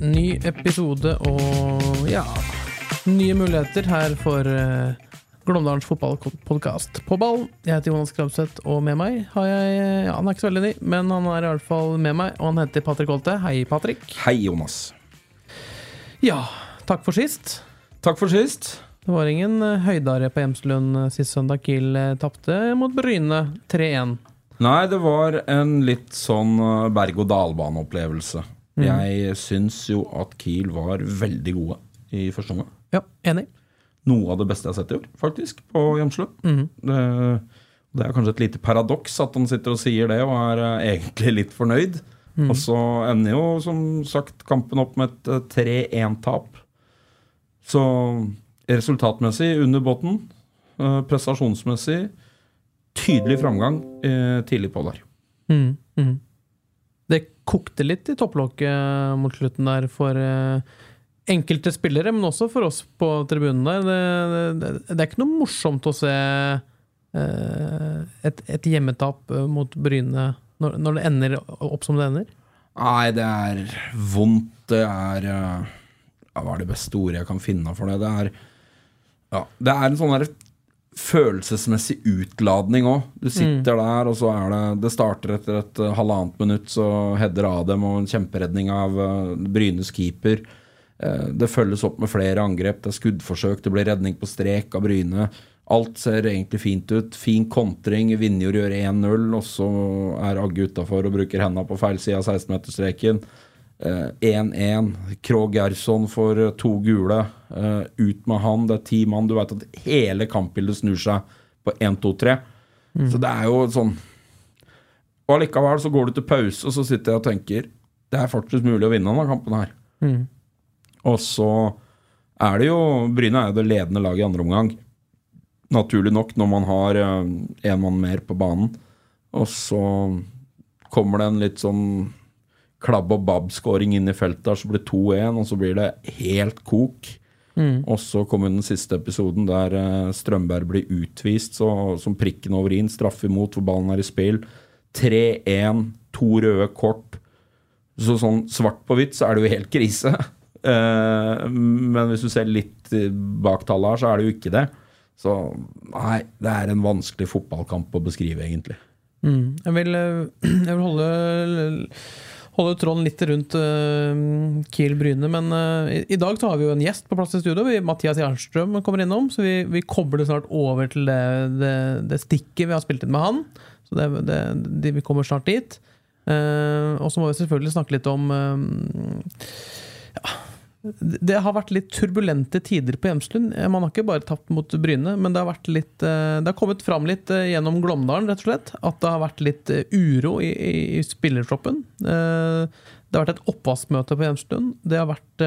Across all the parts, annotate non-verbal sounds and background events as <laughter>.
Ny episode og ja Nye muligheter her for uh, Glåmdalens fotballpodkast på ball. Jeg heter Jonas Krabseth, og med meg har jeg ja, Han er ikke så veldig ny, men han er i hvert fall med meg, og han heter Patrick Holte. Hei, Patrick. Hei, Jonas. Ja, takk for sist. Takk for sist. Det var ingen uh, høydare på Hjemslund uh, sist søndag. Kiel tapte mot Bryne 3-1. Nei, det var en litt sånn uh, berg-og-dal-bane-opplevelse. Jeg syns jo at Kiel var veldig gode i første omgang. Ja, enig. Noe av det beste jeg har sett i år, faktisk, på Hjemslund. det, det er kanskje et lite paradoks at han sitter og sier det, og er uh, egentlig litt fornøyd. Og så ender jo, som sagt, kampen opp med et uh, 3-1-tap. Så resultatmessig under båten, uh, prestasjonsmessig tydelig framgang tidlig på der. Mm, mm. Det kokte litt i topplokket mot slutten der for eh, enkelte spillere, men også for oss på tribunen der. Det, det, det er ikke noe morsomt å se eh, et, et hjemmetap eh, mot Bryne når, når det ender opp som det ender. Nei, det er vondt. Det er Hva er det beste ordet jeg kan finne for det? Det er, ja, det er en sånn der følelsesmessig utladning òg. Du sitter der, og så er det Det starter etter et uh, halvannet minutt, så header Adem og en kjemperedning av uh, Brynes keeper. Uh, det følges opp med flere angrep. Det er skuddforsøk, det blir redning på strek av Bryne. Alt ser egentlig fint ut. Fin kontring. Vinjord gjør 1-0, og så er Agge utafor og bruker henda på feil side av 16-meterstreken. Eh, 1-1. Krogh Gerson får eh, to gule. Eh, ut med han. Det er ti mann. Du veit at hele kampbildet snur seg på 1-2-3. Så det er jo sånn Og allikevel så går du til pause, og så sitter jeg og tenker Det er faktisk mulig å vinne denne kampen her. Og så er det jo Bryne er jo det ledende laget i andre omgang. Naturlig nok, når man har én mann mer på banen. Og så kommer det en litt sånn klabb og babb-skåring inn i feltet, der, så blir det 2-1, og så blir det helt kok. Og så kommer den siste episoden der eh, Strømberg blir utvist så, som prikken over i-en. Straff imot for ballen er i spill. 3-1, to røde kort. Så sånn svart på hvitt så er det jo helt krise. <laughs> Eh, men hvis du ser litt eh, bak tallet her, så er det jo ikke det. Så nei, det er en vanskelig fotballkamp å beskrive, egentlig. Mm. Jeg vil, <clears throat> jeg vil holde, holde tråden litt rundt uh, Kiel Bryne, men uh, i, i dag så har vi jo en gjest på plass i studio. Vi, Mathias Jernstrøm kommer innom, så vi, vi kobler snart over til det, det, det stikket vi har spilt inn med han. Så det, det, vi kommer snart dit. Uh, og så må vi selvfølgelig snakke litt om ja, det har vært litt turbulente tider på Hjemslund. Man har ikke bare tapt mot Bryne, men det har, litt, eh, det har kommet fram litt eh, gjennom Glåmdalen, rett og slett. At det har vært litt eh, uro i, i, i spillertroppen. Det har vært et oppvaskmøte på Hjemslund. Det har vært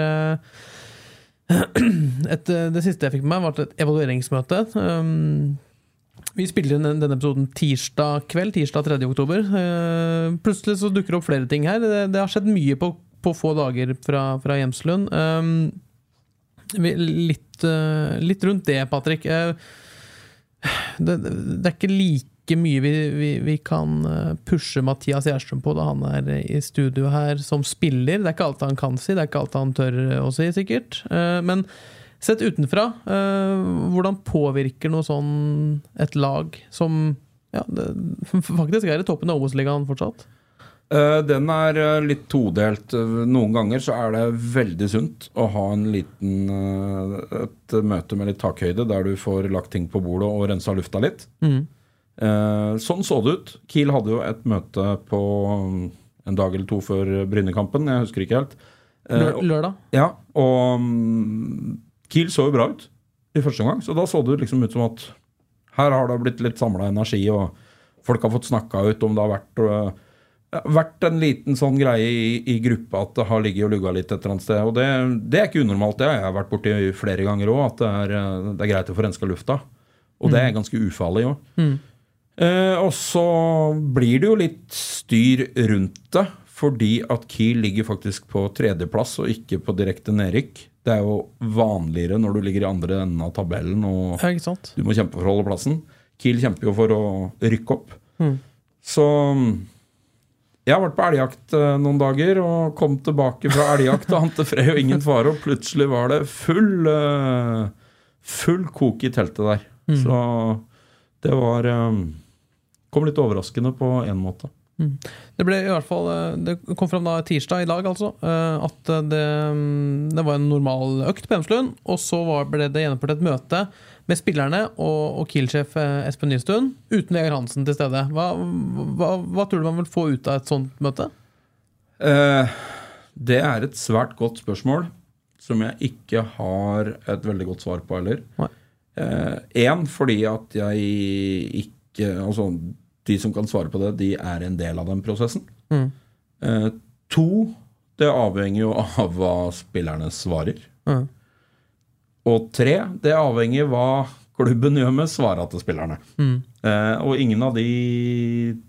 <clears throat> et, Det siste jeg fikk med meg, var et evalueringsmøte. Vi spiller inn denne episoden tirsdag kveld, tirsdag 3. oktober. Plutselig så dukker det opp flere ting her. Det, det har skjedd mye på på få dager fra, fra Hjemslund. Um, litt, uh, litt, rundt det, Patrick. Uh, det, det, er ikke like mye vi, vi, vi kan pushe Mathias Gjerstrøm på da han er i studio her som spiller. Det er ikke alt han kan si, det er ikke alt han tør å si, sikkert. Men sett utenfra, hvordan påvirker noe sånn et lag som ja, det, <laughs> faktisk er i toppen av Obos-ligaen fortsatt? Uh, den er uh, litt todelt. Uh, noen ganger så er det veldig sunt å ha en liten et møte med litt takhøyde, der du får lagt ting på bordet og rensa lufta litt. Mm. sånn så det ut. Kiel hadde jo et møte på um, en dag eller to før Brynekampen, jeg husker ikke helt. Lørdag? Ja, og um, Kiel så jo bra ut i første omgang, så da så det liksom ut som at Her har det blitt litt samla energi, og folk har fått snakka ut om det har vært vært en liten sånn greie i, i gruppa at det har ligget og lugga litt et eller annet sted. Og det, det er ikke unormalt, det. Jeg har vært borti flere ganger òg, at det er, øh, det er greit å få renska lufta. Og det er ganske ufarlig òg. Eh, og så blir det jo litt styr rundt det, fordi at Kiel ligger faktisk på tredjeplass og ikke på direkte nedrykk. Det er jo vanligere når du ligger i andre enden av tabellen og Ja, du må kjempe for å holde plassen. Kiel kjemper jo for å rykke opp. Så jeg har vært på elgjakt eh, noen dager og kom tilbake fra elgjakt og ante fred og ingen fare, og plutselig var det full eh, Full kok i teltet der. Så det var eh, Kom litt overraskende på én måte. Det ble i hvert fall Det kom fram da tirsdag i dag, altså, at det, mm, det var en normal økt på Hemslund. Og så var, ble det gjennomført et møte med spillerne og, og Kiel-sjef eh, Espen Nystuen uten Vegard Hansen til stede. Hva, hva, hva tror du man vil få ut av et sånt møte? Eh, det er et svært godt spørsmål som jeg ikke har et veldig godt svar på heller. Én eh, fordi at jeg ikke Altså, de som kan svare på det, de er en del av den prosessen. Mm. Eh, to, det avhenger jo av hva spillerne svarer. Mm. Og tre, det avhenger hva klubben gjør med svara til spillerne. Mm. Eh, og ingen av de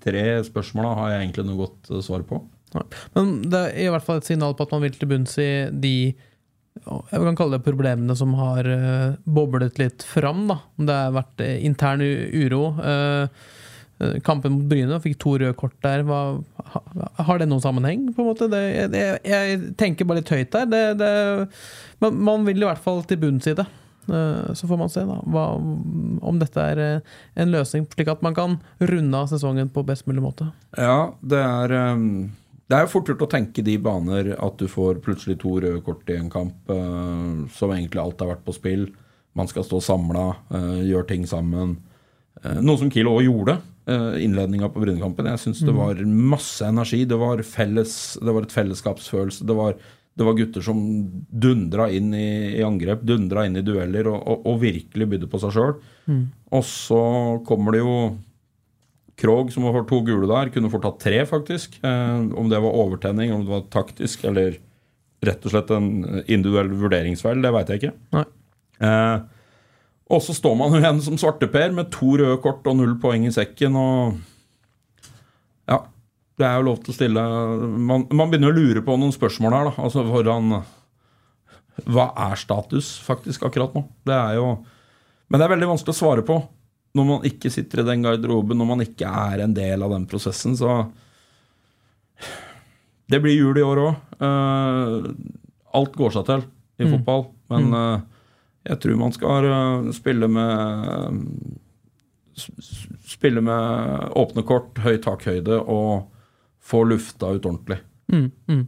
tre spørsmåla har jeg egentlig noe godt eh, svar på. Nei. Men det er i hvert fall et signal på at man vil til bunns i de jeg kan kalle det problemene som har eh, boblet litt fram. Da. Om Det har vært eh, intern uro. eh, eh, kampen mot Bryne fikk to røde kort der. Hva, har det noen sammenheng? på en måte? Det, det, jeg tenker bare litt høyt der. Det, men man vil i hvert fall til bunns i det. Eh, Så får man se da, hva, om dette er eh, en løsning, slik at man kan runde av sesongen på best mulig måte. Ja, det er Det er jo fort gjort å tenke de baner at du får plutselig to røde kort i en kamp eh, som egentlig alt har vært på spill. Man skal stå samla, gjøre ting sammen. Eh, noe som Kiel òg gjorde. Uh, Innledninga på Brynekampen. Jeg syns det var masse energi. Det var, felles, det var et fellesskapsfølelse. Det var, det var gutter som dundra inn i, i angrep, dundra inn i dueller og, og, og virkelig bydde på seg sjøl. Og så kommer det jo Krog, som har to gule der, kunne fort hatt tre, faktisk. Eh, om det var overtenning, om det var taktisk, eller rett og slett en individuell vurderingsfeil, det veit jeg ikke. Nei. Eh, og så står man igjen som svarteper med to røde kort og null poeng i sekken, og Ja, det er jo lov til å stille Man, man begynner å lure på noen spørsmål her, da. Altså hvordan Hva er status, faktisk, akkurat nå? Det er jo Men det er veldig vanskelig å svare på når man ikke sitter i den garderoben, når man ikke er en del av den prosessen, så Det blir jul i år òg. alt går seg til i fotball, men eh, jeg tror man skal eh, spille med Spille med åpne kort, høy takhøyde og få lufta ut ordentlig. Mm, mm.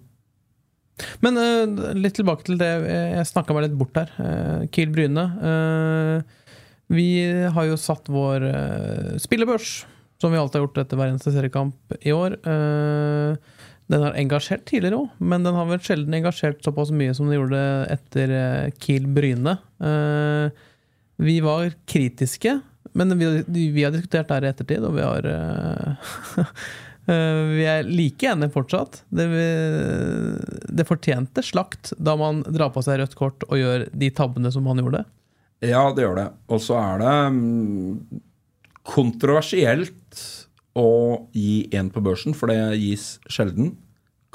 Men uh, litt tilbake til det eh, jeg snakka meg litt bort her. Uh, Kiel Bryne. Uh, vi har jo satt vår spillebørs, som vi alltid har gjort etter hver eneste seriekamp i år. Eh, den har engasjert tidligere òg, men den har vel sjelden engasjert såpass mye som den gjorde etter eh, Kiel Bryne. Eh, vi var kritiske, men vi, vi har diskutert det her i ettertid, og vi har eh, <laughs> Vi er like enige fortsatt. Det, det fortjente slakt da man drar på seg rødt kort og gjør de tabbene som han gjorde. Ja, det gjør det. Og så er det mm, kontroversielt å gi én på børsen, for det gis sjelden.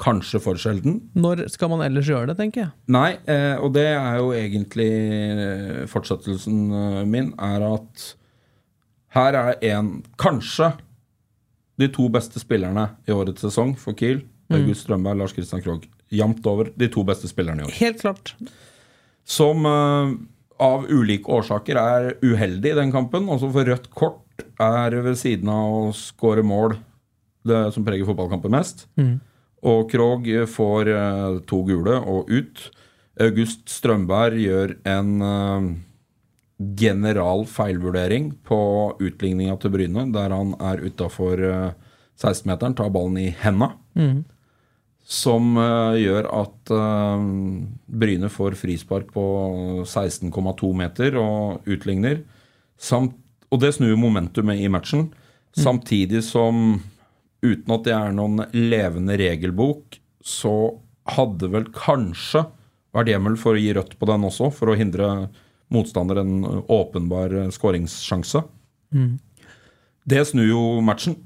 Kanskje for sjelden. Når skal man ellers gjøre det, tenker jeg. Nei, eh, og det er jo egentlig eh, fortsettelsen eh, min, er at her er en Kanskje de to beste spillerne i årets sesong for Kiel. August Strømberg, Lars Christian Krogh. Jamt over de to beste spillerne i år. Helt klart. Som av ulike årsaker er uheldig i den kampen. Altså for rødt kort er ved siden av å skåre mål det som preger fotballkampen mest. Og Krog får uh, to gule og ut. August Strømberg gjør en uh, general feilvurdering på utligninga til Bryne, der han er utafor 16-meteren, tar ballen i henda. Som eh, gjør at eh, Bryne får frispark på 16,2 meter og utligner. Samt og det snur momentumet i matchen. Samtidig som, uten at det er noen levende regelbok, så hadde vel kanskje vært hjemmel for å gi rødt på den også, for å hindre motstander en åpenbar skåringssjanse. Det snur jo matchen.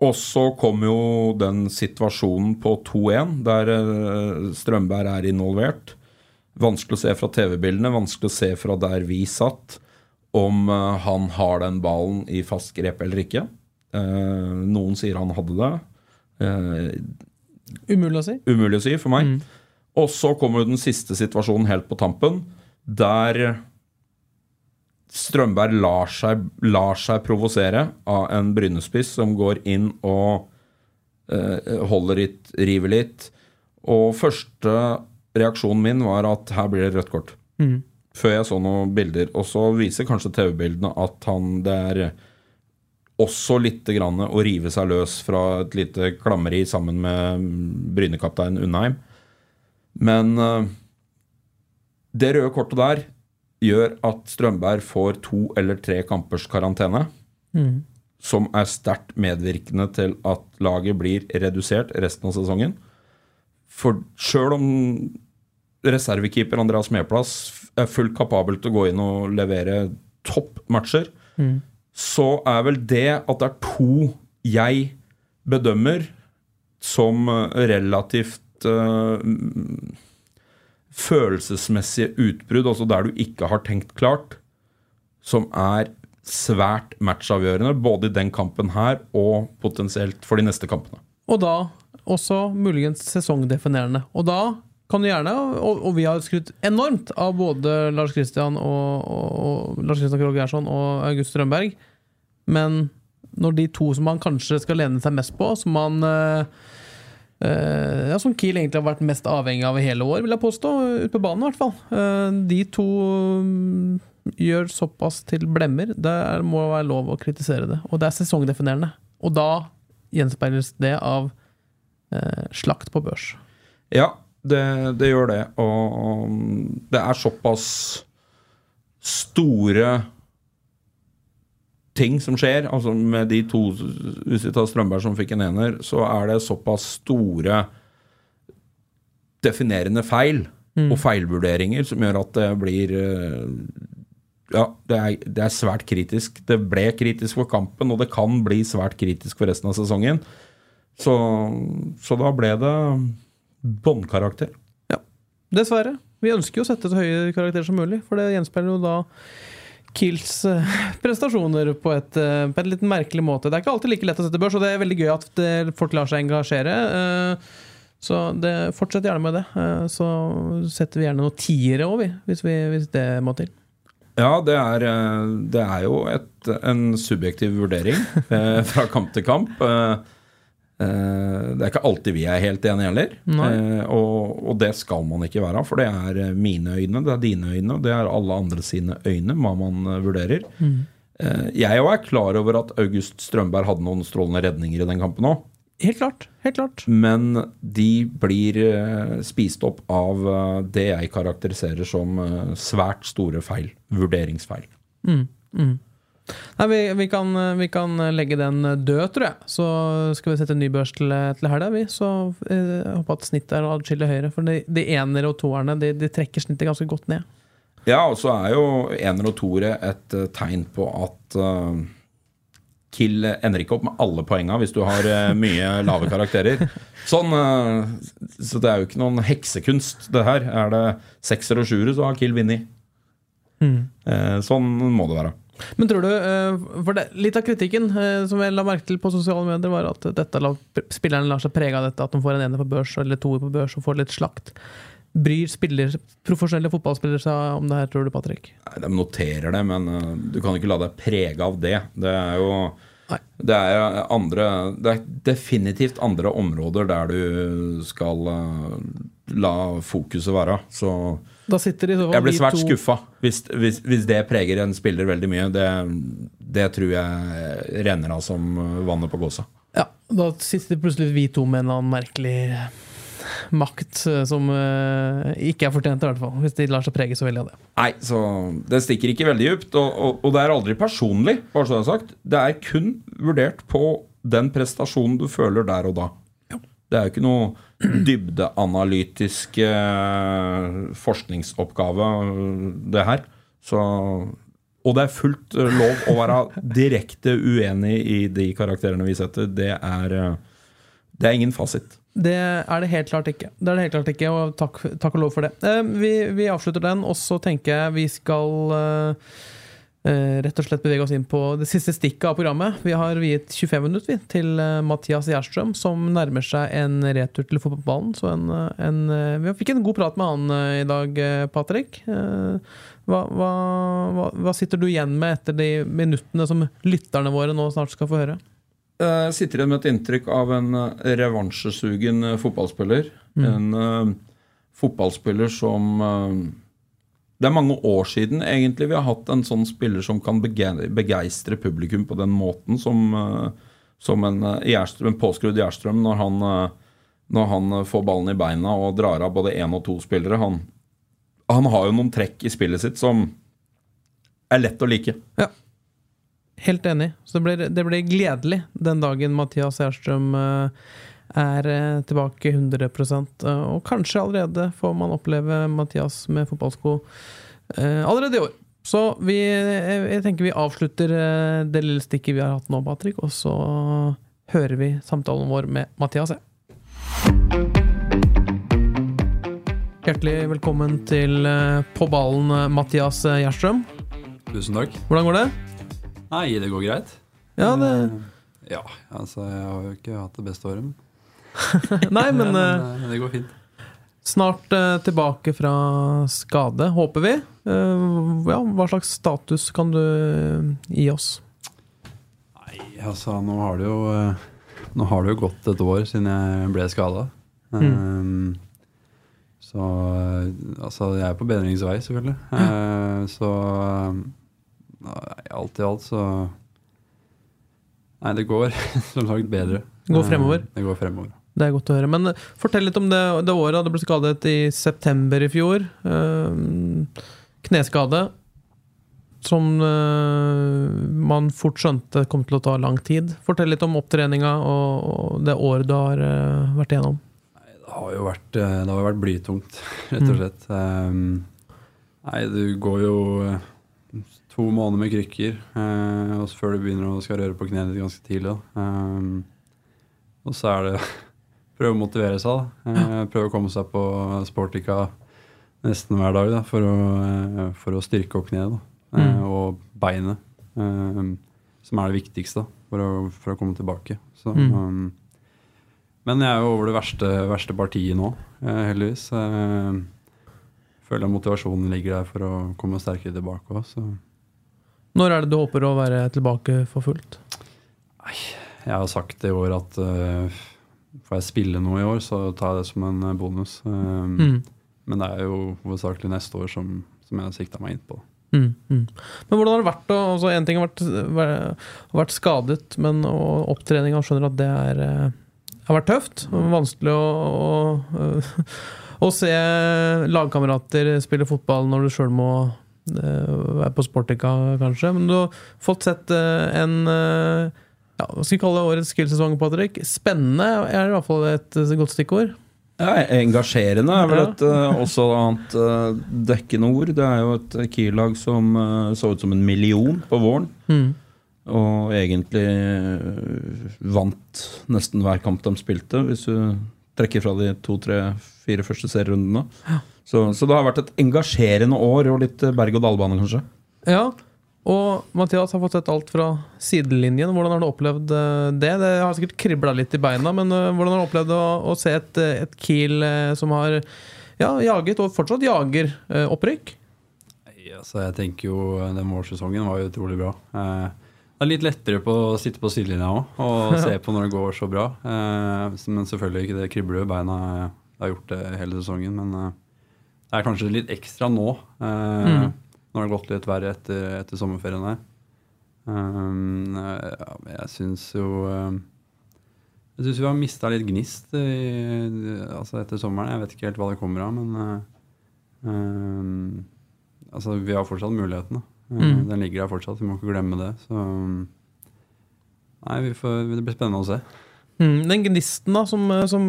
Og så kom jo den situasjonen på 2-1, der eh, Strømberg er involvert. Vanskelig å se fra TV-bildene, vanskelig å se fra der vi satt, om eh, han har den ballen i fast grep eller ikke. Eh, noen sier han hadde det. Eh, Umulig å si. umulig å si for meg. Og så kommer jo den siste situasjonen helt på tampen, der Strømberg lar seg, lar seg provosere av en Brynespiss som går inn og eh, holder litt, river litt. Og første reaksjonen min var at her blir det rødt kort. Før jeg så noen bilder. Og så viser kanskje TV-bildene at han det er også litt grann å rive seg løs fra et lite klammeri sammen med Brynekaptein Undheim. Men eh, det røde kortet der gjør at Strømberg får to eller tre kampers karantene. Som er sterkt medvirkende til at laget blir redusert resten av sesongen. For sjøl om reservekeeper Andreas Medplass er fullt kapabel til å gå inn og levere toppmatcher, mm. så er vel det at det er to jeg bedømmer som eh, relativt uh, følelsesmessige utbrudd, altså der du ikke har tenkt klart, som er svært matchavgjørende, både i den kampen her og potensielt for de neste kampene. Og da også muligens sesongdefinerende. Og da kan du gjerne, og, og vi har skrudd enormt av både Lars Kristian og, og, og Lars Kristian Krogh Gerson og August Strømberg, men når de to som man kanskje skal lene seg mest på, som man eh, ja, Som Kiel egentlig har vært mest avhengig av i hele år, vil jeg påstå, ute på banen i hvert fall. Eh, de to mm, gjør såpass til blemmer. Det må være lov å kritisere det. Og det er sesongdefinerende. Og da gjenspeiles det av slakt på børs. Ja, det, det gjør det. Og det er såpass store ting som skjer. Altså med de to, tar Strømberg som fikk en ener, så er det såpass store definerende feil og feilvurderinger som gjør at det blir eh, Ja, det er, det er svært kritisk. Det ble kritisk for kampen, og det kan bli svært kritisk for resten av sesongen. Så, så da ble det båndkarakter. Ja, dessverre. Vi ønsker jo å sette så høye karakterer som mulig, for det gjenspeiler jo da Kiels eh, prestasjoner på, et, eh, på en litt merkelig måte. Det er ikke alltid like lett å sette børs, og det er veldig gøy at det, folk lar seg engasjere. eh, Så det, fortsett gjerne med det. Så setter vi gjerne noen tiere òg, hvis, hvis det må til. Ja, det er, det er jo et, en subjektiv vurdering fra kamp til kamp. Eh, det er ikke alltid vi er helt enige heller. Eh, og, og det skal man ikke være, for det er eh, mine øyne, det er dine øyne, og det er alle andre sine øyne, hva man vurderer. Mm. jeg òg er klar over at August Strømberg hadde noen strålende redninger i den kampen òg. Helt klart. helt klart. Men de blir spist opp av det jeg karakteriserer som svært store feil. Vurderingsfeil. Nei, vi, vi, kan, vi kan legge den død, tror jeg. Så skal vi sette en ny børs til, til helga, vi. Så eh, håper at snittet er adskillig høyere. For de, de enere og toerne de, de trekker snittet ganske godt ned. Ja, og så er jo ener og toere et eh, tegn på at uh, Kill ender ikke opp med alle poenga hvis du har uh, mye <laughs> lave karakterer. Sånn, uh, så det er jo ikke noen heksekunst, det her. Er det sekser og sjuere, så har Kill vunnet. Eh, sånn må det være. Men tror du, eh, for det, Litt av kritikken eh, som jeg la merke til på sosiale medier, var at dette, spillerne lar seg prege av dette, at de får en ener på børs eller toer på børs og får litt slakt. Bryr spiller, profesjonelle fotballspillere seg om det her, tror du, Patrick? Nei, De noterer det, men eh, du kan ikke la deg prege av det. Det er jo det er andre Det er definitivt andre områder der du skal la fokuset være. Så Da sitter i så fall jeg blir svært to- skuffa hvis, hvis, hvis det preger en spiller veldig mye. Det, det tror jeg renner av som vannet på gåsa. Ja, Da sitter plutselig vi to med en eller annen merkelig makt eh, som uh, ikke er fortjent, i hvert fall. Hvis de lar seg prege så veldig av det. Nei, så det stikker ikke veldig dypt. Og, og, og det er aldri personlig, bare så det er sagt. Det er kun vurdert på den prestasjonen du føler der og da. Det er jo ikke noe dybdeanalytisk eh, forskningsoppgave, det her. Så, og det er fullt eh, lov å være <laughs> direkte uenig i de karakterene vi setter. Det er, eh, det er ingen fasit. Det er det helt klart ikke. Det er det helt klart ikke, og takk, takk og lov for det. Eh, vi, vi avslutter den, og så tenker jeg vi skal eh, eh, rett og slett bevege oss inn på det siste stikket av programmet. Vi har viet 25 minutter til eh, Mathias Gjerstrøm, som nærmer seg en retur til fotballbanen. Så en, eh, en, eh, vi fikk en god prat med han eh, i dag, eh, Patrick. Eh, hva, hva, hva, sitter du igjen med etter de minuttene som lytterne våre nå snart skal få høre? Jeg sitter igjen med et inntrykk av en eh, revansjesugen fotballspiller. fotballspiller. En uh, fotballspiller som eh, Det er mange år siden egentlig vi har hatt en sånn spiller som kan begeistre publikum på den måten som, eh, som en, eh, en påskrudd Gjerstrøm når han, eh, når han får ballen i beina og drar av både én og to spillere. Han, han har jo noen trekk i spillet sitt som er lett å like. Helt enig. Så det blir, gledelig den dagen Mathias Gjerstrøm eh, er eh, tilbake 100 eh, Og kanskje allerede får man oppleve Mathias med fotballsko eh, allerede i år. Så vi, jeg tenker vi avslutter det lille stikket vi har hatt nå, Patrick, og så hører vi samtalen vår med Mathias. Hjertelig velkommen til På ballen, Mathias Gjerstrøm. Tusen takk. Hvordan går det? Nei, det går greit. Ja, det Ja, altså jeg har jo ikke hatt det beste året, <laughs> Nei, men eh, men, eh, det går fint. Snart uh, tilbake fra skade, håper vi. Uh, ja, hva slags status kan du gi oss? Nei, altså nå har det jo Nå har det jo gått et år siden jeg ble skada. så eh, altså jeg er på bedringsvei, selvfølgelig. Uh, så nei, alt i alt så Nei, det går <laughs> som sagt bedre. Det går fremover? Det går fremover. Det er godt å høre. Men eh, fortell litt om det, det året. Du ble skadet i september i fjor. Eh, kneskade. Som eh, man fort skjønte kom til å ta lang tid. Fortell litt om opptreninga og, det året du har vært igjennom. Det har jo vært, det har vært blytungt, <laughs> rett og slett. Um, nei, du går jo to måneder med krykker eh, og før du begynner å skal røre på kneet ditt ganske tidlig. da. Og så er det <laughs> prøve å motivere seg. da. Eh, prøve å komme seg på Sportica nesten hver dag da, for, å, eh, for å styrke opp kneet. da. Eh, og beinet, som er det viktigste da, for, å, for å komme tilbake. Så, Mm. um, men jeg er jo over det verste, verste partiet nå, heldigvis. Jeg føler motivasjonen ligger der for å komme sterkere tilbake òg. Når er det du håper å være tilbake for fullt? jeg har sagt i år at eh, får jeg spille noe i år, så tar jeg det som en eh, bonus. Um, Mm. Men det er jo hovedsakelig neste år som, som jeg har sikta meg inn på. Mm, mm. Men hvordan har det vært å altså En ting har vært, vært, skadet, men opptreninga skjønner at det er, eh, har vært tøft. Vanskelig å, å, <laughs> å se lagkamerater spille fotball når du sjøl må eh, være på Sportica, kanskje. Men du har fått sett en ja, Hva skal vi kalle årets skillsesong, Patrick? Spennende er i hvert fall et godt stikkord. Ja, Engasjerende er vel et ja. også annet uh, dekkende ord. Det er jo et Kiel-lag som eh, så ut som en million på våren. Mm. Og egentlig eh, vant nesten hver kamp de spilte, hvis du trekker fra de to, tre, fire første serierundene. Så, så det har vært et engasjerende år og litt eh, berg-og-dal-bane, kanskje. Ja, og Mathias har fått sett alt fra sidelinjen. Hvordan har du opplevd eh, det? Det har sikkert kribla litt i beina, men eh, hvordan har du opplevd å, å se et, eh, et Kiel som har ja, jaget, og fortsatt jager, opprykk? Nei, altså jeg tenker jo Den vårsesongen var jo utrolig bra. Det er litt lettere på å sitte på sidelinja òg og <laughs> se på når det går så bra. Men selvfølgelig ikke det kribler jo i beina. Jeg har gjort det hele sesongen, men det er kanskje litt ekstra nå. Mm. Nå har det gått litt verre etter, etter sommerferien her. Um, jeg syns jo um, Jeg syns vi har mista litt gnist i, altså etter sommeren. Jeg vet ikke helt hva det kommer av, men eh, altså, vi har fortsatt muligheten. Mm. Den ligger der fortsatt, vi må ikke glemme det. Så Nei, vi får, det blir spennende å se. Mm, den gnisten, da, som, eh, som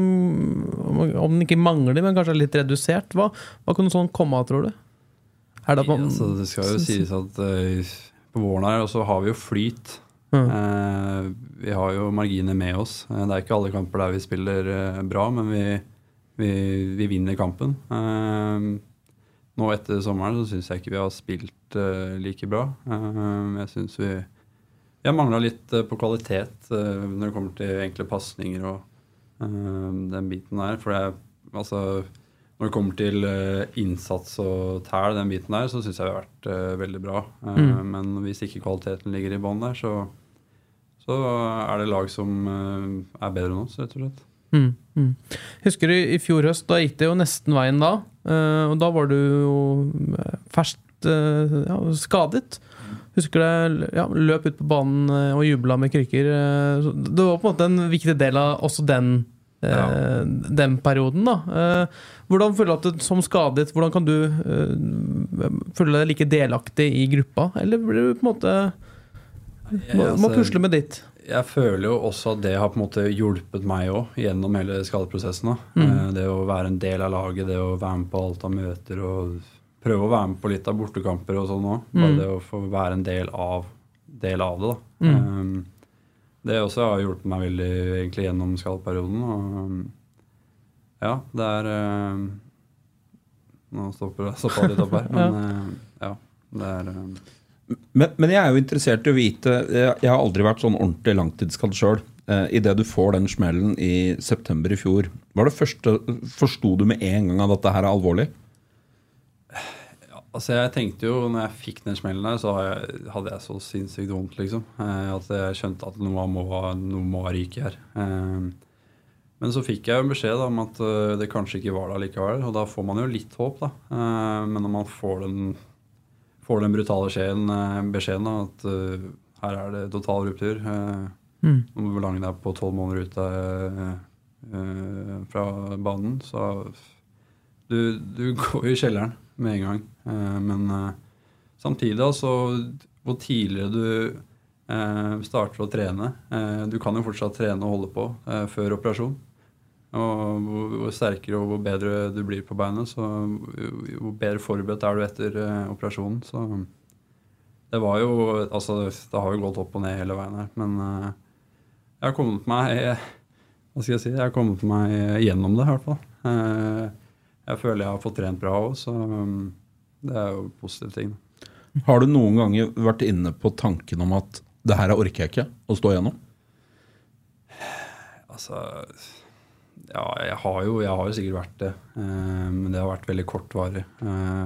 om den ikke mangler, men kanskje er litt redusert, hva, hva kan sånn komme av, tror du? Det at man ja, det skal jo sies at uh, på våren her så har vi jo flyt. Mm. Eh, vi har jo marginer med oss. Uh, det er ikke alle kamper der vi spiller bra, men vi, vi, vi vinner kampen. Nå etter sommeren så syns jeg ikke vi har spilt like bra. Jeg syns vi, vi har mangla litt på kvalitet når det kommer til enkle pasninger og den biten der. For det altså når det kommer til eh, innsats og tæl, den biten der, så syns jeg vi har vært eh, veldig bra. Eh, Mm. Men hvis ikke kvaliteten ligger i bånn der, så, så er det lag som er bedre enn oss, rett og slett. Mm, mm. Husker du i fjor høst, da gikk det jo nesten veien da. og da var du jo ferskt ja, skadet. Husker det, ja, løp ut på banen og jubla med krykker. det var på en måte en viktig del av også den, eh, den perioden. da. Eh, hvordan føler du at du som skadet, hvordan kan du eh, føle deg like delaktig i gruppa? Eller blir du på en måte må, må altså, pusle med ditt? Jeg føler jo også at det har på en måte hjulpet meg òg gjennom hele skadeprosessen. da. Mm. Det å være en del av laget, det å være med på alt av møter og prøve å være med på litt av bortekamper og sånn òg. Bare Mm. det å få være en del av, del av det, da. Mm. Um, det også har hjulpet meg veldig egentlig gjennom skallperioden. Og ja, det er øh, Nå stopper det stoppa litt opp her, <laughs> men uh, ja. Det er øh. Men, men jeg er jo interessert i å vite Jeg, jeg har aldri vært sånn ordentlig langtidsskadd sjøl. Eh, Idet du får den smellen i september i fjor, var det første Forsto du med en gang at dette her er alvorlig? Altså jeg tenkte jo, når jeg fikk den smellen der, så hadde jeg, så sinnssykt vondt, liksom. Eh, at jeg skjønte at noe må, noe må ryke her. Eh, men så fikk jeg jo beskjed da, om at eh, det kanskje ikke var det likevel, og da får man jo litt håp, da. Men når man får den, får den brutale skjeen, beskjeden da, at her er det total ruptur om Mm. Nå må vi lange deg på tolv måneder ute fra banen, så du, du går i kjelleren med en gang. Eh, men eh, samtidig, altså, hvor tidligere du eh, starter å trene Du kan jo fortsatt trene og holde på før operasjon. Og hvor, sterkere og hvor bedre du blir på beinet, så hvor bedre forberedt er du etter operasjonen. Så det var jo Altså, det har jo gått opp og ned hele veien her, men jeg har kommet meg Hva skal jeg si? Jeg har kommet meg gjennom det, i hvert fall. Jeg føler jeg har fått trent bra òg, så um, det er jo positive ting. Har du noen ganger vært inne på tanken om at det her orker jeg ikke å stå igjennom? Altså Ja, jeg har jo, jeg har jo sikkert vært det, eh, men det har vært veldig kortvarig. Eh,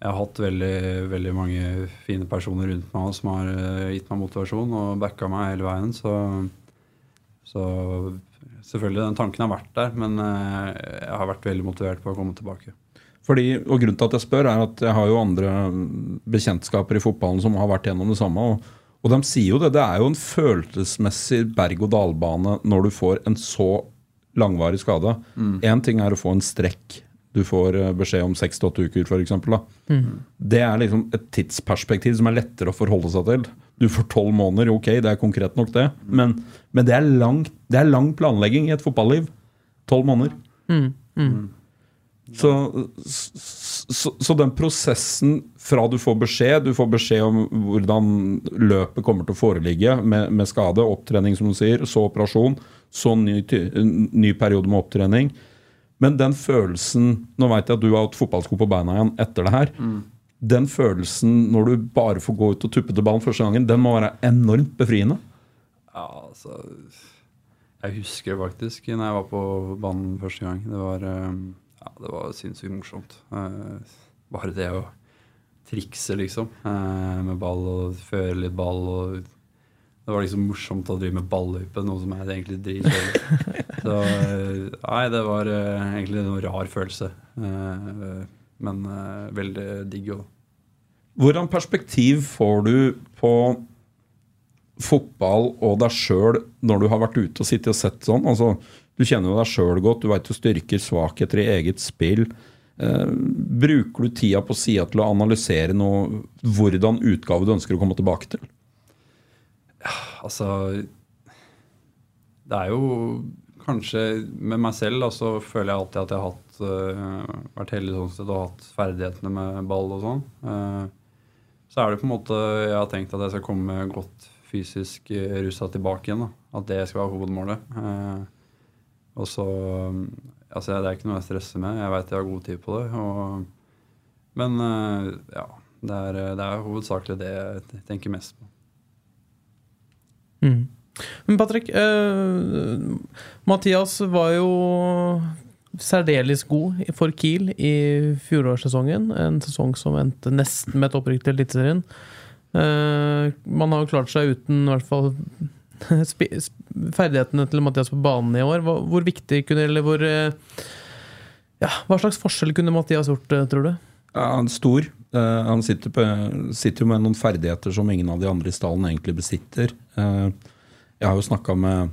jeg har hatt veldig, veldig mange fine personer rundt meg som har eh, gitt meg motivasjon og backa meg hele veien, så, så selvfølgelig, den tanken har vært der, men eh, jeg har vært veldig motivert på å komme tilbake. Fordi, og Grunnen til at jeg spør, er at jeg har jo andre bekjentskaper i fotballen som har vært gjennom det samme. Og, og de sier jo det. Det er jo en følelsesmessig berg-og-dal-bane når du får en så langvarig skade. Én ting er å få en strekk. Du får eh, beskjed om seks til åtte uker, f.eks. Det er liksom et tidsperspektiv som er lettere å forholde seg til. Du får tolv måneder, ok, det er konkret nok, det. Men, men det, er lang, det er lang planlegging i et fotballiv. Tolv måneder. Så, så, så den prosessen fra du får beskjed Du får beskjed om hvordan løpet kommer til å foreligge med, med skade, opptrening, som du sier, så operasjon, så ny, ny periode med opptrening. Men den følelsen Nå veit jeg at du har hatt fotballsko på beina igjen etter det her. Den følelsen når du bare får gå ut og tuppe til ballen første gangen, den må være enormt befriende. Ja, altså Jeg husker faktisk når jeg var på banen første gang. Det var, eh, ja, det var sinnssykt morsomt. Eh, Bare det å trikse, liksom, eh, med ball og føre litt ball. og Det var liksom morsomt å drive med balløype, noe som er egentlig dritkjedelig. <laughs> Så nei, det var egentlig en rar følelse. Men uh, veldig digg òg. Hvordan perspektiv får du på fotball og deg sjøl når du har vært ute og sittet og sett sånn. Altså, du kjenner jo deg sjøl godt, du veit du styrker, svakheter i eget spill. Eh, bruker du tida på sida til å analysere noe, hvordan utgave du ønsker å komme tilbake til? Altså Det er jo kanskje Med meg selv da, så føler jeg alltid at jeg har hatt, uh, vært heldig sånn sett og hatt ferdighetene med ball og sånn. Uh, så er det på en måte Jeg har tenkt at jeg skal komme godt fysisk russa rusa tilbake igjen. da, At det skal være hovedmålet. Uh, og så Altså, det er ikke noe jeg stresser med. Jeg veit jeg har god tid på det. Og, men ja. Det er, det er hovedsakelig det jeg tenker mest på. Mm. Men Patrick, uh, Mathias var jo særdeles god for Kiel i fjorårssesongen. En sesong som endte nesten med et opprykk til Eliteserien. Uh, man har jo klart seg uten hvert fall <laughs> ferdighetene til Mathias på banen i år. Hvor, hvor viktig kunne Eller hvor uh, ja, Hva slags forskjell kunne Mathias gjort, tror du? Ja, han er stor. Uh, han sitter, på, sitter jo med noen ferdigheter som ingen av de andre i stallen egentlig besitter. Eh, jeg har jo snakka med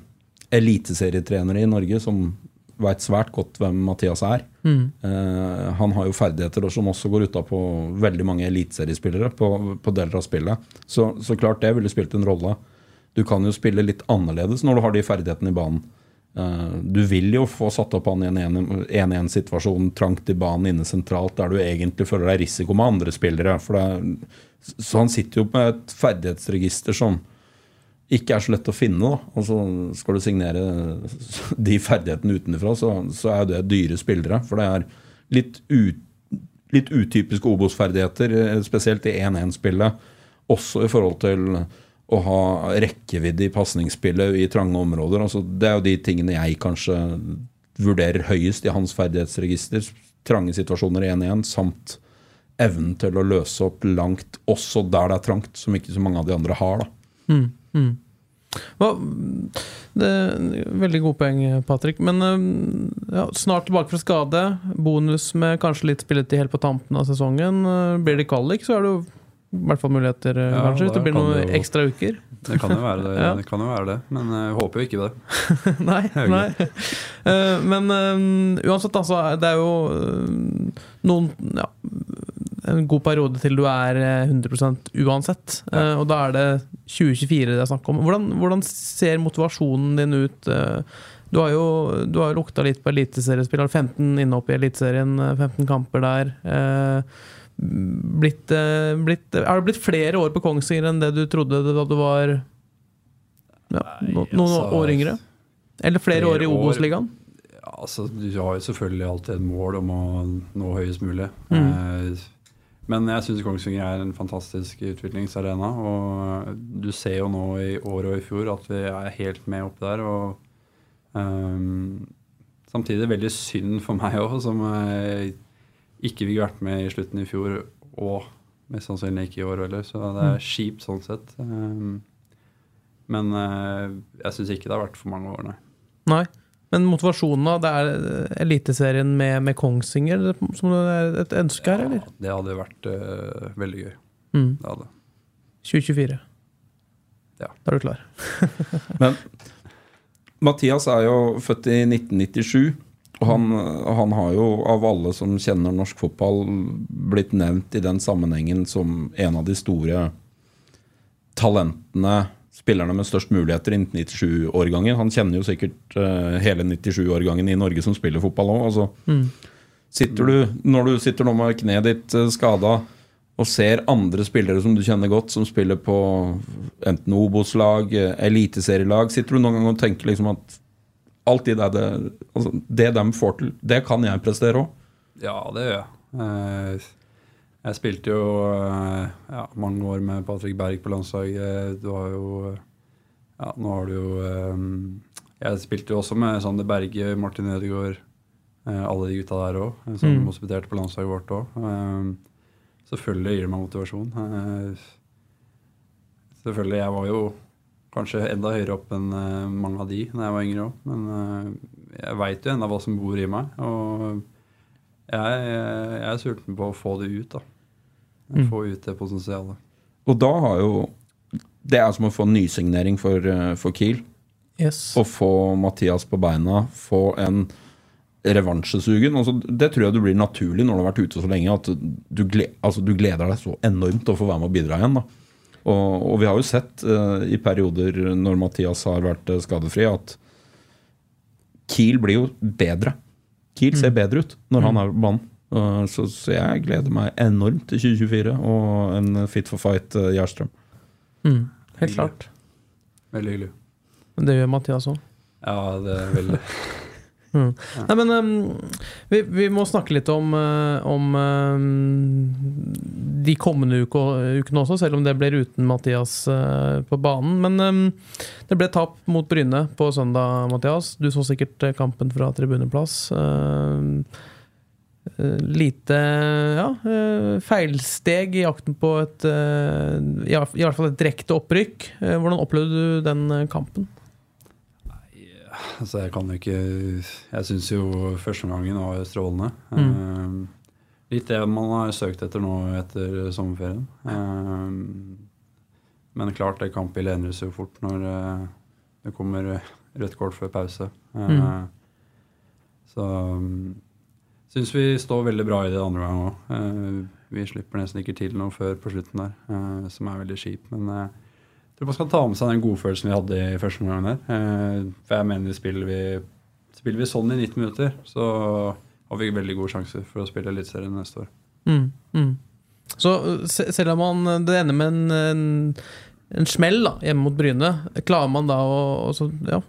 eliteserietrenere i Norge som veit svært godt hvem Mathias er. Eh, han har jo ferdigheter som også går utapå veldig mange eliteseriespillere på, på deler av spillet. Så, så klart det ville spilt en rolle. Du kan jo spille litt annerledes når du har de ferdighetene i banen. Eh, Du vil jo få satt opp han i en 1-1-situasjon trangt i banen inne sentralt, der du egentlig føler deg risiko med andre spillere. Det så han sitter jo med et ferdighetsregister som ikke er så lett å finne. Da. Og så skal du signere <laughs> de ferdighetene utenfra, så, så er det dyre spillere. For det er litt, ut, litt utypiske Obos-ferdigheter, eh, spesielt i 1-1-spillet. Også i forhold til å ha rekkevidde i pasningsspillet i trange områder. Altså, det er jo de tingene jeg kanskje vurderer høyest i hans ferdighetsregister. Trange situasjoner i 1-1, samt evnen til å løse opp langt, også der det er trangt, som ikke så mange av de andre har. da. Hva, det, veldig gode poeng, Patrick. Men eh, ja, snart tilbake fra skade. Bonus med kanskje litt spilletid helt på tampen av sesongen. Eh, Blir det kvalik, så er det jo i hvert fall muligheter, eh, Ja, kanskje. Hvis det blir noen det jo- ekstra uker. Det kan jo være det, <laughs> Ja. det, kan jo være det men jeg håper jo ikke det. <laughs> nei. Nei. Men um, uansett, altså. Det er jo noen ja, En god periode til du er eh, 100 uansett. Eh, og da er det 2024 det er snakk om. Hvordan, hvordan ser motivasjonen din ut? Eh, du har jo du har lukta litt på eliteseriespill. Har 15 innhopp i Eliteserien, eh, 15 kamper der. Eh, blitt, eh, blitt, er det blitt flere år på Kongsvinger enn det du trodde da du var ja, no, noen altså, år yngre? Eller flere, flere år i. Obos-ligaen? Altså, du har jo selvfølgelig alltid et mål om å nå høyest mulig. Mm. Eh, men jeg syns Kongsvinger er en fantastisk utviklingsarena. Og du ser jo nå i år og i fjor at vi er helt med opp der. Og um, samtidig veldig synd for meg <laughs> òg, som eh, ikke fikk vært med i slutten i fjor, og mest sannsynlig ikke i år heller. Så det er kjipt sånn sett. Um, men uh, jeg syns ikke det har vært for mange år, nei. Nei. Men motivasjonen, da? Det er eh, Eliteserien med, med Kongsvinger som er et ønske her, eller? Det hadde vært uh, veldig gøy. Mm. Det hadde. 2024. Ja. Da er du klar. <laughs> Men Mathias er jo født i 1997. Og han, han har jo av alle som kjenner norsk fotball, blitt nevnt i den sammenhengen som en av de store talentene, spillerne med størst muligheter innen 97-årgangen. Han kjenner jo sikkert uh, hele 97-årgangen i Norge som spiller fotball òg. Altså, mm. når du sitter nå med kneet ditt uh, skada og ser andre spillere som du kjenner godt, som spiller på enten Obos-lag, eh, eliteserielag, sitter du noen gang og tenker liksom at alt det der, det, altså, det de får til, det kan jeg prestere òg? Ja, det gjør jeg. Eh, jeg spilte jo eh, ja, mange år med Patrick Berg på landslaget. Du har jo Ja, nå har du jo eh, Jeg spilte jo også med Sander Berge, Martin Ødegaard, eh, alle de gutta der òg, som Mm. hospiterte på landslaget vårt òg. selvfølgelig gir det meg motivasjon. Selvfølgelig, jeg var jo kanskje enda høyere opp enn mange av de da jeg var yngre òg, men jeg veit jo ennå hva som bor i meg. og jeg, jeg er sulten på å få det ut. da. Mm. Få ut det potensialet. Og da har jo Det er som å få nysignering for, eh, for Kiel. Yes. Å få Mathias på beina, få en revansjesugen. Altså, det tror jeg du blir naturlig når du har vært ute så lenge. At du, gled, altså, du gleder deg så enormt til å få være med og bidra igjen. Da. Og, og vi har jo sett uh, i perioder når Mathias har vært eh, skadefri, at Kiel blir jo bedre. Kiel ser bedre ut når han er på banen. Uh, så, så jeg gleder meg enormt til 2024 og en fit for fight Gjerstrøm. Mm, helt klart. Veldig hyggelig. Det gjør Mathias òg. Ja, det er veldig <laughs> Mm. Nei, men um, vi, vi må snakke litt om, uh, om um, de kommende uke, ukene også, selv om det blir uten Mathias uh, på banen. Men um, det ble tap mot Bryne på søndag, Mathias. Du så sikkert kampen fra tribuneplass. Uh, lite ja, uh, feilsteg i jakten på et uh, i, hvert- fall et direkte opprykk. Hvordan opplevde du den kampen? kampen? Altså, jeg kan jo ikke Jeg syns jo førsteomgangen var strålende. Mm. Eh, litt det man har søkt etter nå etter sommerferien. Eh, men klart, det kampbildet endres jo fort når eh, det kommer rødt kort før pause. Eh, Mm. Så um, syns vi står veldig bra i det andre gang òg. vi slipper nesten ikke til noe før på slutten der, eh, som er veldig kjipt. Men eh, jeg tror man skal ta med seg den godfølelsen vi hadde i første omgang der. Eh, for jeg mener spiller vi, spiller vi sånn i 90 minutter, så har vi veldig gode sjanser for å spille Eliteserien neste år. Mm, mm. Så selv om man, det ender med en, en, en smell da, hjemme mot Bryne, klarer man da å ja,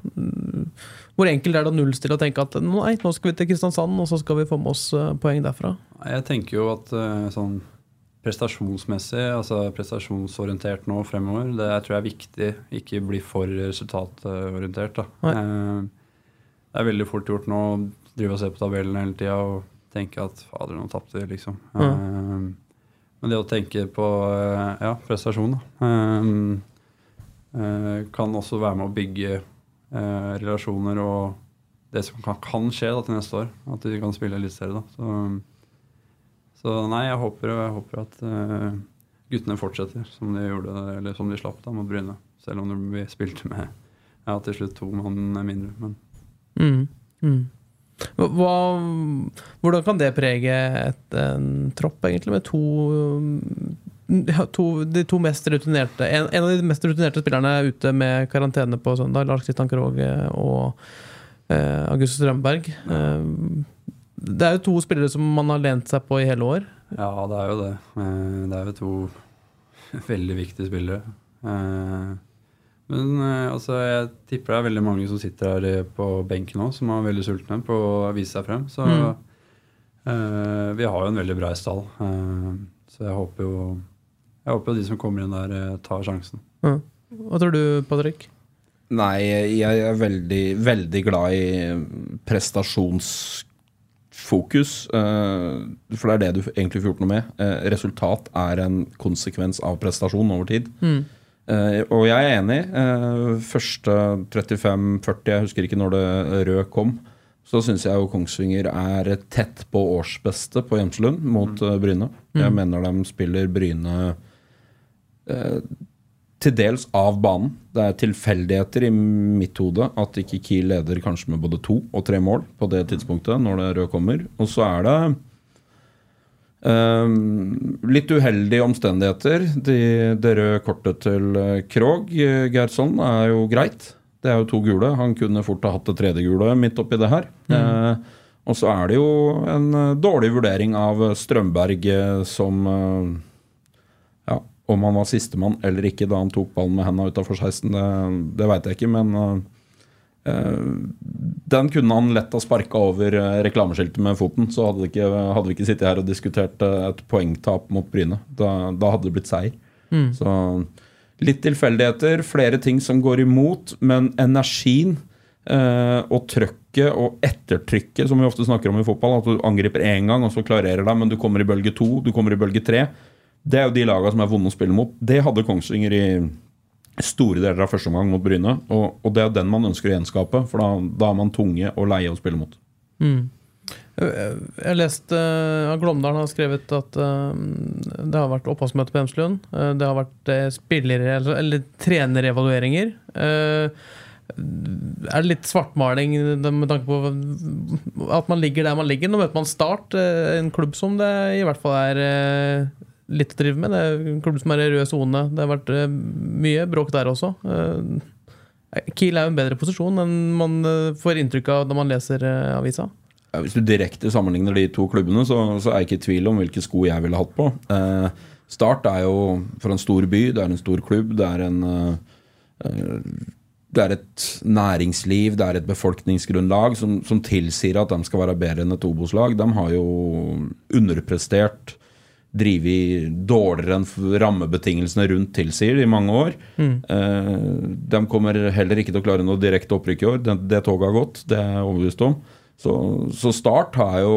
Hvor enkelt er det å nullstille og tenke at nei, nå skal vi til Kristiansand, og så skal vi få med oss uh, poeng derfra? Jeg tenker jo at eh, sånn prestasjonsmessig, altså prestasjonsorientert nå fremover, det jeg tror jeg er viktig. Ikke bli for resultatorientert. da. Eh, det er veldig fort gjort nå å drive og se på tabellen hele tida og tenke at fader, nå tapte vi, liksom. Eh, men det å tenke på eh, ja, prestasjon, da, eh, eh, kan også være med å bygge eh, relasjoner og det som kan, kan skje da, til neste år. At vi kan spille Eliteserie. da. Så, så nei, jeg håper, jeg håper at eh, guttene fortsetter som de gjorde, eller som de slapp da mot Bryne. Selv om vi spilte med ja, til slutt to mann mindre. Men Mm, mm. Hva, hvordan kan det prege et, en tropp, egentlig, med to, to De to mest rutinerte en, en av de mest rutinerte spillerne er ute med karantene på søndag. Lars Kristian Kroge og eh, August Strømberg. Eh, det er jo to spillere som man har lent seg på i hele år. ja, det er jo det. Eh, det er jo to <laughs> veldig viktige spillere. Eh, men eh, altså, jeg tipper det er veldig mange som sitter her eh, på benken nå, som er veldig sultne på å vise seg frem. Så Mm. eh, vi har jo en veldig bra stall. Eh, så jeg håper jo jeg håper de som kommer inn der, eh, tar sjansen. Ja. Hva tror du, Patrick? Nei, jeg er veldig, veldig glad i prestasjonsfokus. eh, For det er det du egentlig får gjort noe med. Eh, Resultat er en konsekvens av prestasjon over tid. Mm. Eh, og jeg er enig. Eh, første 35-40, jeg husker ikke når det røde kom, så syns jeg jo Kongsvinger er tett på årsbeste på Hjemselund mot mm. Bryne. Jeg mener de spiller Bryne til dels av banen. Det er tilfeldigheter i mitt hode at ikke Kiel leder kanskje med både to og tre mål på det tidspunktet når det røde kommer. Og så er det Ehm, litt uheldige omstendigheter. De, det røde kortet til eh, Krog, eh, Gerson, er jo greit. Det er jo to gule. Han kunne fort ha hatt det tredje gule midt oppi det her. Eh, og så er det jo en eh, dårlig vurdering av Strømberg eh, som eh, om han var sistemann eller ikke da han tok ballen med henda utafor 16, det, det veit jeg ikke, men eh, Eh, Den kunne han lett ha sparka over eh, reklameskiltet med foten. Så hadde, ikke, hadde vi ikke sittet her og diskutert et poengtap mot Bryne. Da, da hadde det blitt seier. Mm. Så litt tilfeldigheter, flere ting som går imot, men energien eh, og trøkket og ettertrykket, som vi ofte snakker om i fotball, at du angriper én gang, og så klarerer deg, men du kommer i bølge to, du kommer i bølge tre. Det er jo de lagene som er vonde å spille mot. Det hadde Kongsvinger i store deler av første omgang mot Bryne. Og, og det er den man ønsker å gjenskape, for da, da er man tunge og leie å spille mot. Mm. Jeg har lest uh, Glåmdalen har skrevet at uh, det har vært opphavsmøte på Hemslund. Uh, det har vært uh, spillere, eller, eller trenerevalueringer. Uh, er det litt svartmaling med tanke på at man ligger der man ligger? Nå møter man Start, en klubb som det i hvert fall er litt å drive med. Det er en klubb som er i rød sone. Det har vært uh, mye bråk der også. Kiel er jo en bedre posisjon enn man får inntrykk av når man leser avisa. Hvis du direkte sammenligner de to klubbene, så, så, er jeg ikke i tvil om hvilke sko jeg ville hatt på. Eh, Start er jo for en stor by, det er en stor klubb, det er en eh, det er et næringsliv, det er et befolkningsgrunnlag som, som tilsier at de skal være bedre enn et Obos-lag. De har jo underprestert, drevet dårligere enn rammebetingelsene rundt tilsier i mange år. Mm. Eh, de kommer heller ikke til å klare noe direkte opprykk i år. Det, det toget har gått, det er jeg overbevist om. Så, så Start har jo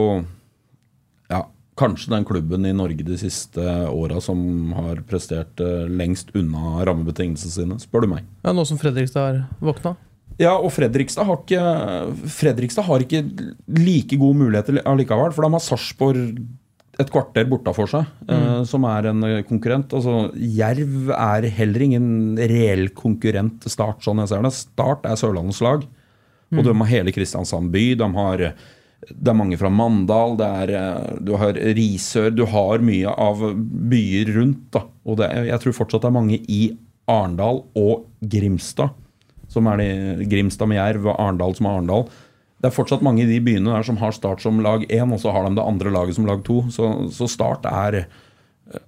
ja, kanskje den klubben i Norge de siste åra som har prestert eh, lengst unna rammebetingelsene sine, spør du meg. Ja, Nå som Fredrikstad har våkna? Ja, og Fredrikstad har ikke Fredrikstad har ikke like gode muligheter allikevel, for de har Sarpsborg et kvarter bortafor seg, eh, mm. som er en konkurrent. Altså, Jerv er heller ingen reell konkurrent til Start, sånn jeg ser det. Start er Sørlandets lag. Og mm. de har hele Kristiansand by. De har, det er mange fra Mandal, er, eh, du har Risør Du har mye av byer rundt. Da. Og det, jeg tror fortsatt det er mange i Arendal og Grimstad. Som er de, Grimstad med Jerv og Arendal som er Arendal. Det er fortsatt mange i de byene der som har Start som lag én, og så har de det andre laget som lag to. Så, så Start er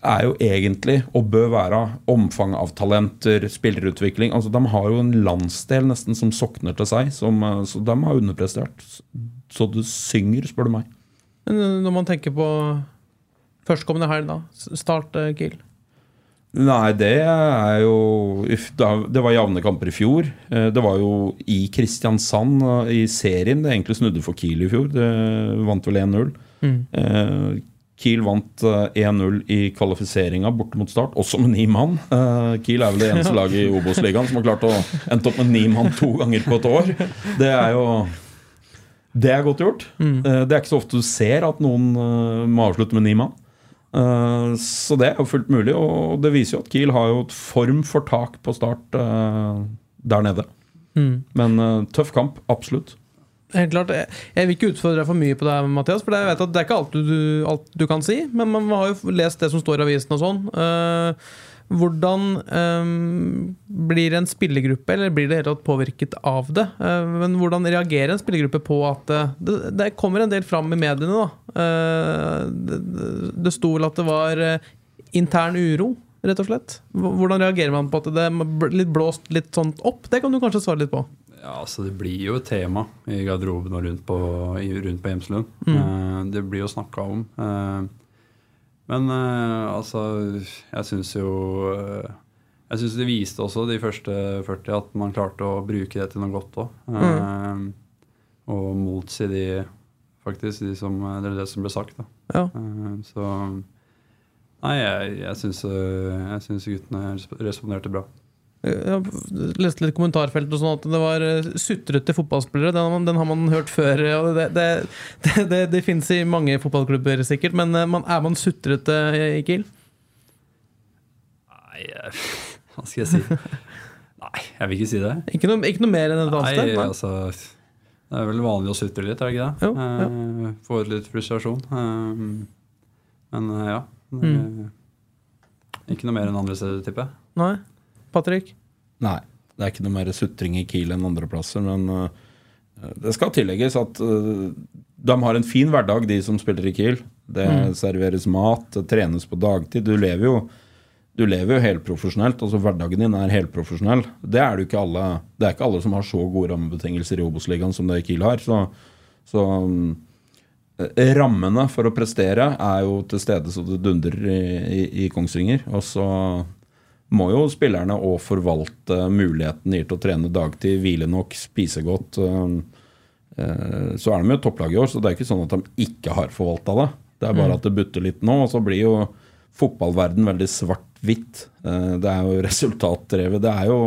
er jo egentlig, og bør være, omfang av talenter, spillerutvikling. Altså, De har jo en landsdel nesten som sokner til seg, som, eh, så de har underprestert. Så det synger, spør du meg. Men eh, når man tenker på førstkommende helg, da? Start uh, Kiel? Nei, det er jo Det var jevne kamper i fjor. Det var jo i Kristiansand, i serien, det egentlig snudde for Kiel i fjor. Det vant vel 1-0. Mm. Kiel vant 1-0 eh, i kvalifiseringa borte mot Start, også med ni mann. Eh, Kiel er vel det eneste <laughs> laget i Obos-ligaen som har klart å endte opp med ni mann to ganger på et år. Det er jo Det er godt gjort. Mm. Eh, det er ikke så ofte du ser at noen må avslutte med ni mann. Så det er jo fullt mulig, og det viser jo at Kiel har jo et form for tak på Start der nede. Mm. Men tøff kamp, absolutt. Helt klart, jeg, jeg, vil ikke utfordre deg for mye på det, Mathias. For jeg vet at det er ikke alt du, alt du, kan si. Men man har jo lest det som står i avisen og sånn. Uh, hvordan um, blir en spillergruppe, eller blir det helt påvirket av det? Uh, men hvordan reagerer en spillergruppe på at uh, det, det, kommer en del fram i mediene, da. det, det sto vel at det var intern uro, rett og slett. Hvordan reagerer man på at det er litt blåst litt sånn opp? Det kan du kanskje svare litt på. Ja, altså Det blir jo et tema i garderoben og rundt på, rundt på Hjemslund. Mm. Uh, det blir jo snakka om. Uh, men uh, altså, jeg syns jo Jeg syns det viste også de første 40 at man klarte å bruke det til noe godt òg. Mm. Og motsi de faktisk, de som, det er det som ble sagt. da. Ja. så Nei, jeg, jeg syns guttene responderte bra. Jeg leste litt kommentarfelt og sånn at det var eh, sutrete fotballspillere. Den, den, har man hørt før. Det, det, det, det, det fins i mange fotballklubber, sikkert. Men eh, man, er man sutrete i Kiel? Nei, hva skal jeg si? Nei, jeg vil ikke si det. Ikke noe, ikke noe mer enn et annet sted? Nei, altså, det er vel vanlig å sutre litt, er det ikke det? Jo, ja. Eh, få ut litt frustrasjon. Men ja. Mm. Ikke noe mer enn andre steder, tipper jeg. Patrick? Nei. Det er ikke noe mer sutring i Kiel enn andre plasser. Men uh, det skal tillegges at uh, de har en fin hverdag, de som spiller i Kiel. Det mm. serveres mat, det trenes på dagtid. Du lever jo du lever jo helprofesjonelt. altså Hverdagen din er helprofesjonell. Det er det ikke alle Det er ikke alle som har så gode rammebetingelser i Obos-ligaen som det Kiel har. Så, så um, rammene for å prestere er jo til stede så det dundrer i, i, i Kongsvinger. Og så må jo spillerne òg forvalte muligheten gir til å trene dagtid, hvile nok, spise godt. Eh, eh, så er de jo topplag i år, så det er ikke sånn at de ikke har forvalta det. Det er bare mm. at det butter litt nå, og så blir jo fotballverden veldig svart-hvitt. Eh, det er jo <laughs> resultatdrevet. Det er jo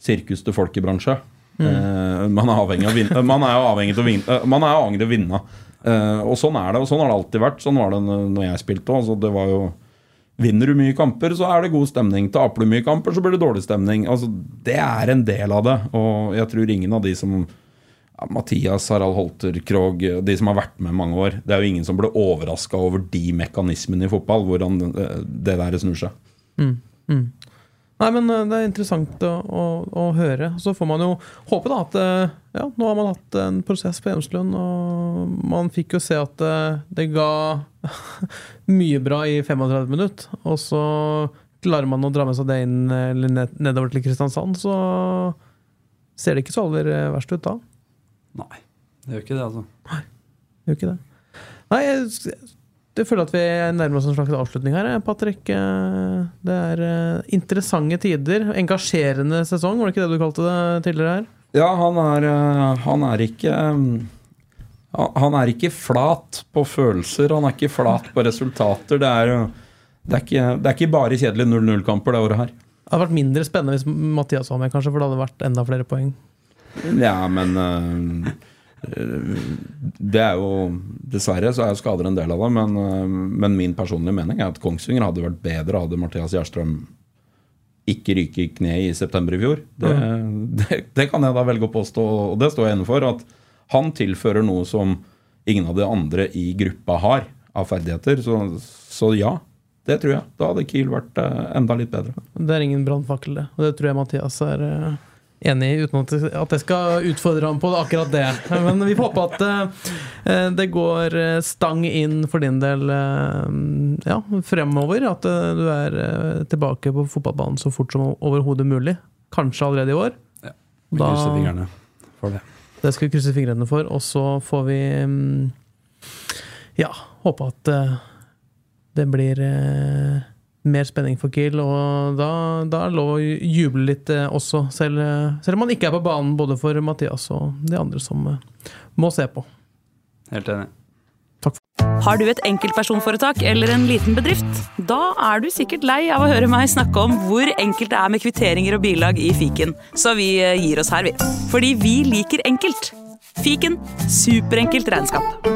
sirkus til bransje Mm. Man er avhengig av vinne. Man er avhengig av å vinne. Man er avhengig av å vinne. Og sånn er det, og sånn har det alltid vært. Sånn var det når jeg spilte òg. Det var jo Vinner du mye kamper, så er det god stemning. Taper du mye kamper, så blir det dårlig stemning. Altså, det er en del av det. Og jeg tror ingen av de som ja, Mathias, Harald Holter, Krog, de som har vært med mange år Det er jo ingen som ble overraska over de mekanismene i fotball, hvordan eh, det der snur seg. Nei, men eh, det er interessant å, å, å høre. Så får man jo håpe da at eh, ja, nå har man hatt en prosess på Hjemslund, og man fikk jo se at eh, det ga <laughs> mye bra i 35 minutter. Og så klarer man å dra med seg det inn nedover til Kristiansand, så ser det ikke så aller verst ut da. Nei, det gjør ikke det, altså. Nei, det Gjør ikke det. Nei, jeg, jeg føler at vi nærmer oss en slags avslutning her, eh, Patrick. Eh, Det er eh, interessante tider. Engasjerende sesong, var det ikke det du kalte det tidligere her? Ja, han er, han er ikke han- er ikke flat på følelser, han er ikke flat på resultater. Det er, det er, ikke, det er ikke bare kjedelige 0-0-kamper det året her. Det hadde vært mindre spennende hvis Mathias var med, kanskje, for det hadde vært enda flere poeng. Ja, men Det er jo Dessverre så er jo skader en del av det, men, eh, men min personlige mening er at Kongsvinger hadde vært bedre hadde Mathias Gjerstrøm ikke ryke i kne i september i fjor. Det, <laughs> det, det kan jeg da velge å påstå, og det står jeg inne for. At han tilfører noe som ingen av de andre i gruppa har av ferdigheter. Så, så ja, det tror jeg. Da hadde Kiel vært eh, enda litt bedre. Det er ingen brannfakkel, det. Og det tror jeg Mathias er eh, enig i, uten at jeg- skal utfordre ham på akkurat det. Men vi får håpe at eh, det går eh, stang inn for din del eh, ja, fremover. At eh, du er eh, tilbake på fotballbanen så fort som overhodet mulig. Kanskje allerede i år. Ja, Vi krysser fingrene for det. Det skal vi krysse fingrene for, og så får vi mm, ja, håpe at eh, det blir eh, mer spenning for Kiel. Og da, da er det lov å juble litt eh, også, selv, eh, selv om man ikke er på banen både for Mathias og de andre som eh, må se på. Helt enig. Har du et enkeltpersonforetak eller en liten bedrift? Da er du sikkert lei av å høre meg snakke om hvor enkelt det er med kvitteringer og bilag i fiken, så vi gir oss her, vi. Fordi vi liker enkelt. Fiken superenkelt regnskap.